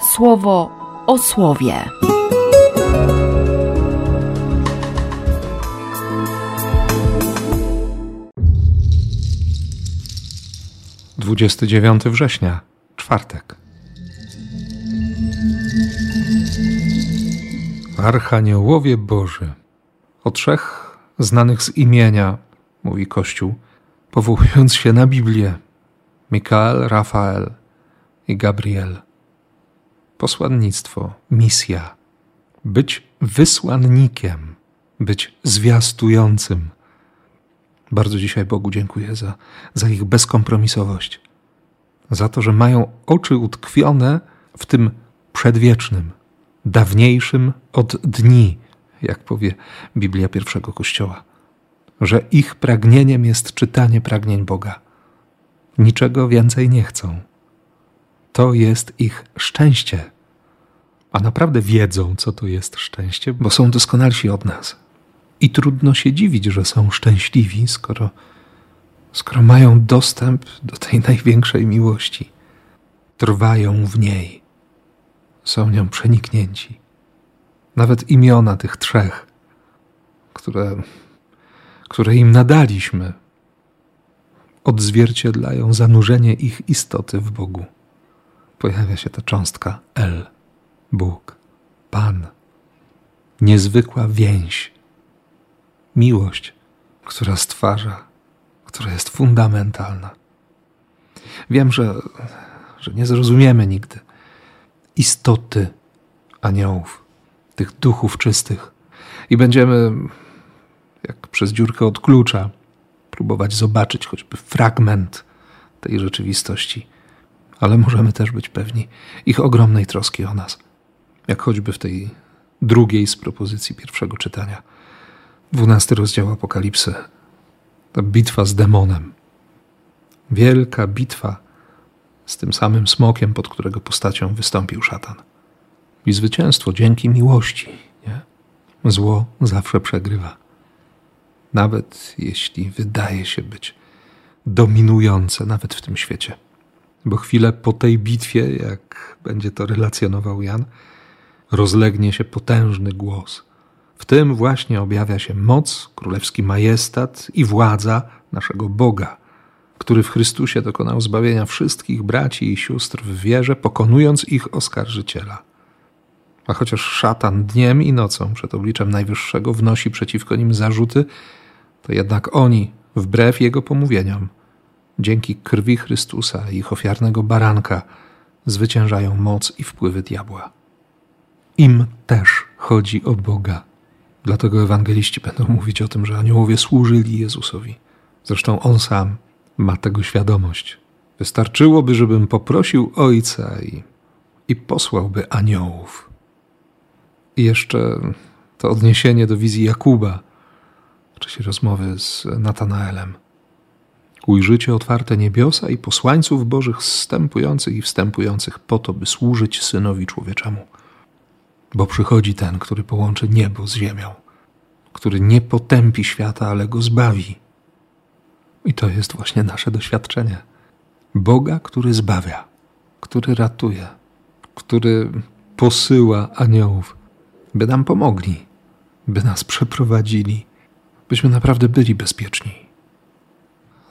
słowo o słowie. Dwudziesty dziewiąty września, czwartek. Archaniołowie Boży. O trzech znanych z imienia, mówi Kościół, powołując się na Biblię. Mikael, Rafael i Gabriel. Posłannictwo, misja. Być wysłannikiem, być zwiastującym. Bardzo dzisiaj Bogu dziękuję za, za ich bezkompromisowość. Za to, że mają oczy utkwione w tym przedwiecznym, dawniejszym od dni, jak powie Biblia pierwszego Kościoła. Że ich pragnieniem jest czytanie pragnień Boga. Niczego więcej nie chcą. To jest ich szczęście. A naprawdę wiedzą, co to jest szczęście, bo są doskonalsi od nas. I trudno się dziwić, że są szczęśliwi, skoro, skoro mają dostęp do tej największej miłości. Trwają w niej. Są nią przeniknięci. Nawet imiona tych trzech, które, które im nadaliśmy, odzwierciedlają zanurzenie ich istoty w Bogu. Pojawia się ta cząstka El, Bóg, Pan. Niezwykła więź, miłość, która stwarza, która jest fundamentalna. Wiem, że, że nie zrozumiemy nigdy istoty aniołów, tych duchów czystych. I będziemy, jak przez dziurkę od klucza, próbować zobaczyć choćby fragment tej rzeczywistości, ale możemy też być pewni ich ogromnej troski o nas, jak choćby w tej drugiej z propozycji pierwszego czytania. Dwunasty rozdział Apokalipsy. Ta bitwa z demonem. Wielka bitwa z tym samym smokiem, pod którego postacią wystąpił szatan. I zwycięstwo dzięki miłości. Nie? Zło zawsze przegrywa nawet jeśli wydaje się być dominujące nawet w tym świecie. Bo chwilę po tej bitwie, jak będzie to relacjonował Jan, rozlegnie się potężny głos. W tym właśnie objawia się moc, królewski majestat i władza naszego Boga, który w Chrystusie dokonał zbawienia wszystkich braci i sióstr w wierze, pokonując ich oskarżyciela. A chociaż szatan dniem i nocą przed obliczem Najwyższego wnosi przeciwko nim zarzuty, to jednak oni, wbrew jego pomówieniom, dzięki krwi Chrystusa i ich ofiarnego baranka, zwyciężają moc i wpływy diabła. Im też chodzi o Boga. Dlatego ewangeliści będą mówić o tym, że aniołowie służyli Jezusowi. Zresztą on sam ma tego świadomość. Wystarczyłoby, żebym poprosił Ojca i, i posłałby aniołów. I jeszcze to odniesienie do wizji Jakuba – w czasie rozmowy z Natanaelem. Ujrzycie otwarte niebiosa i posłańców Bożych zstępujących i wstępujących po to, by służyć Synowi Człowieczemu. Bo przychodzi ten, który połączy niebo z ziemią, który nie potępi świata, ale go zbawi. I to jest właśnie nasze doświadczenie. Boga, który zbawia, który ratuje, który posyła aniołów, by nam pomogli, by nas przeprowadzili byśmy naprawdę byli bezpieczni.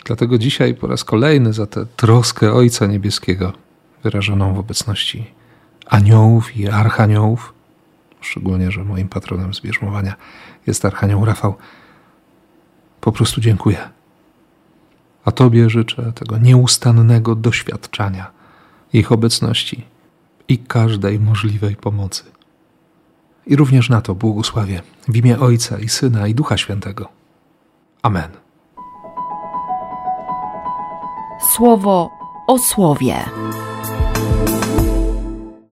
Dlatego dzisiaj po raz kolejny za tę troskę Ojca Niebieskiego, wyrażoną w obecności aniołów i archaniołów, szczególnie, że moim patronem zbierzmowania jest archanioł Rafał, po prostu dziękuję. A Tobie życzę tego nieustannego doświadczania ich obecności i każdej możliwej pomocy i również na to błogosławię w imię Ojca i Syna i Ducha Świętego. Amen. Słowo o słowie.